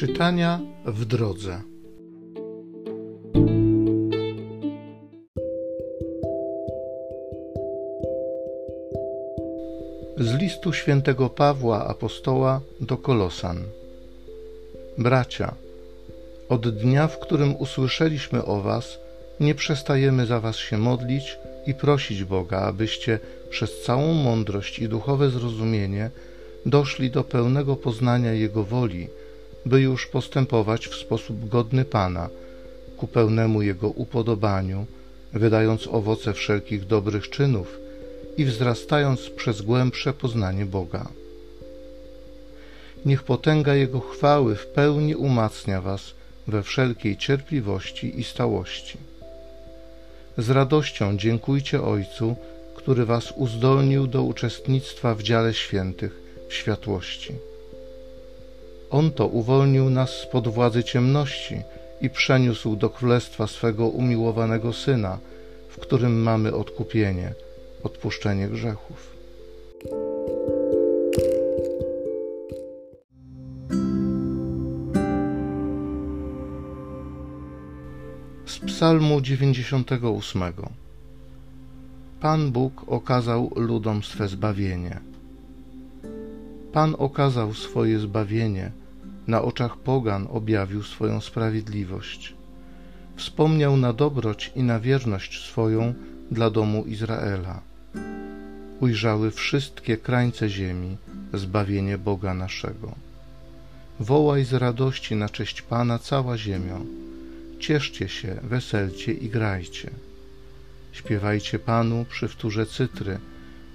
Czytania w drodze. Z listu świętego Pawła apostoła do Kolosan. Bracia, od dnia, w którym usłyszeliśmy o was, nie przestajemy za was się modlić i prosić Boga, abyście przez całą mądrość i duchowe zrozumienie doszli do pełnego poznania Jego woli, by już postępować w sposób godny Pana, ku pełnemu Jego upodobaniu, wydając owoce wszelkich dobrych czynów i wzrastając przez głębsze poznanie Boga. Niech potęga Jego chwały w pełni umacnia Was we wszelkiej cierpliwości i stałości. Z radością dziękujcie Ojcu, który Was uzdolnił do uczestnictwa w dziale świętych w światłości. On to uwolnił nas spod władzy ciemności i przeniósł do królestwa swego umiłowanego Syna, w którym mamy odkupienie, odpuszczenie grzechów. Z Psalmu 98 Pan Bóg okazał ludom swe zbawienie. Pan okazał swoje zbawienie, na oczach pogan objawił swoją sprawiedliwość. Wspomniał na dobroć i na wierność swoją dla domu Izraela. Ujrzały wszystkie krańce ziemi zbawienie Boga naszego. Wołaj z radości na cześć Pana cała ziemio. Cieszcie się, weselcie i grajcie. Śpiewajcie Panu przy wtórze cytry,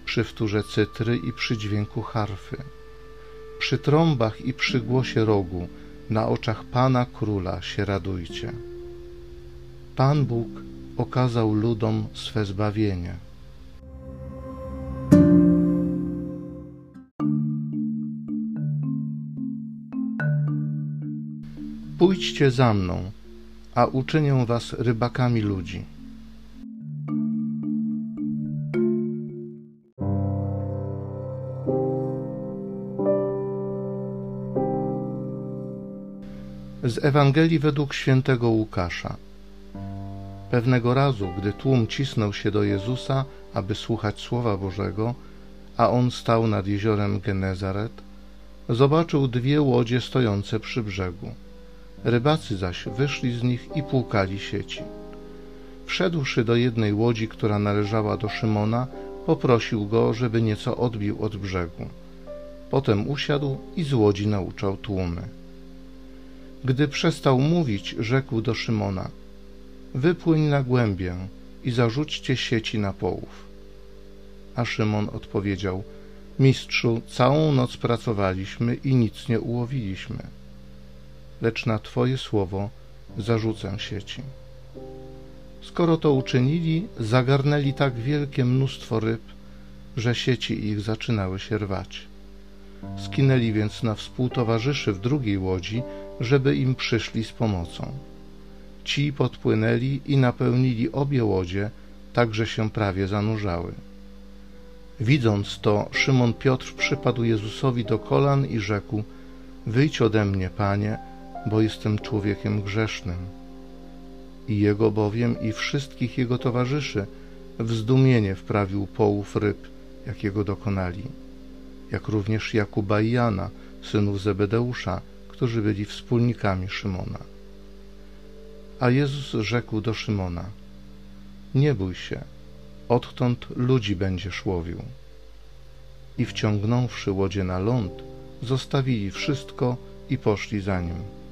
przy wtórze cytry i przy dźwięku harfy przy trąbach i przy głosie rogu, na oczach Pana Króla się radujcie. Pan Bóg okazał ludom swe zbawienie. Pójdźcie za mną, a uczynię was rybakami ludzi. Z Ewangelii według świętego Łukasza. Pewnego razu, gdy tłum cisnął się do Jezusa, aby słuchać Słowa Bożego, a on stał nad jeziorem Genezaret, zobaczył dwie łodzie stojące przy brzegu. Rybacy zaś wyszli z nich i płukali sieci. Wszedłszy do jednej łodzi, która należała do Szymona, poprosił go, żeby nieco odbił od brzegu. Potem usiadł i z łodzi nauczał tłumy. Gdy przestał mówić, rzekł do Szymona: Wypłyń na głębię i zarzućcie sieci na połów. A Szymon odpowiedział: Mistrzu, całą noc pracowaliśmy i nic nie ułowiliśmy. Lecz na Twoje słowo zarzucę sieci. Skoro to uczynili, zagarnęli tak wielkie mnóstwo ryb, że sieci ich zaczynały się rwać. Skinęli więc na współtowarzyszy w drugiej łodzi, żeby im przyszli z pomocą. Ci podpłynęli i napełnili obie łodzie, tak że się prawie zanurzały. Widząc to, Szymon Piotr przypadł Jezusowi do kolan i rzekł: Wyjdź ode mnie, panie, bo jestem człowiekiem grzesznym. I jego bowiem i wszystkich jego towarzyszy w zdumienie wprawił połów ryb, jakiego dokonali, jak również Jakuba i Jana, synów Zebedeusza, którzy byli wspólnikami Szymona. A Jezus rzekł do Szymona: Nie bój się, odtąd ludzi będziesz łowił. I wciągnąwszy łodzie na ląd, zostawili wszystko i poszli za nim.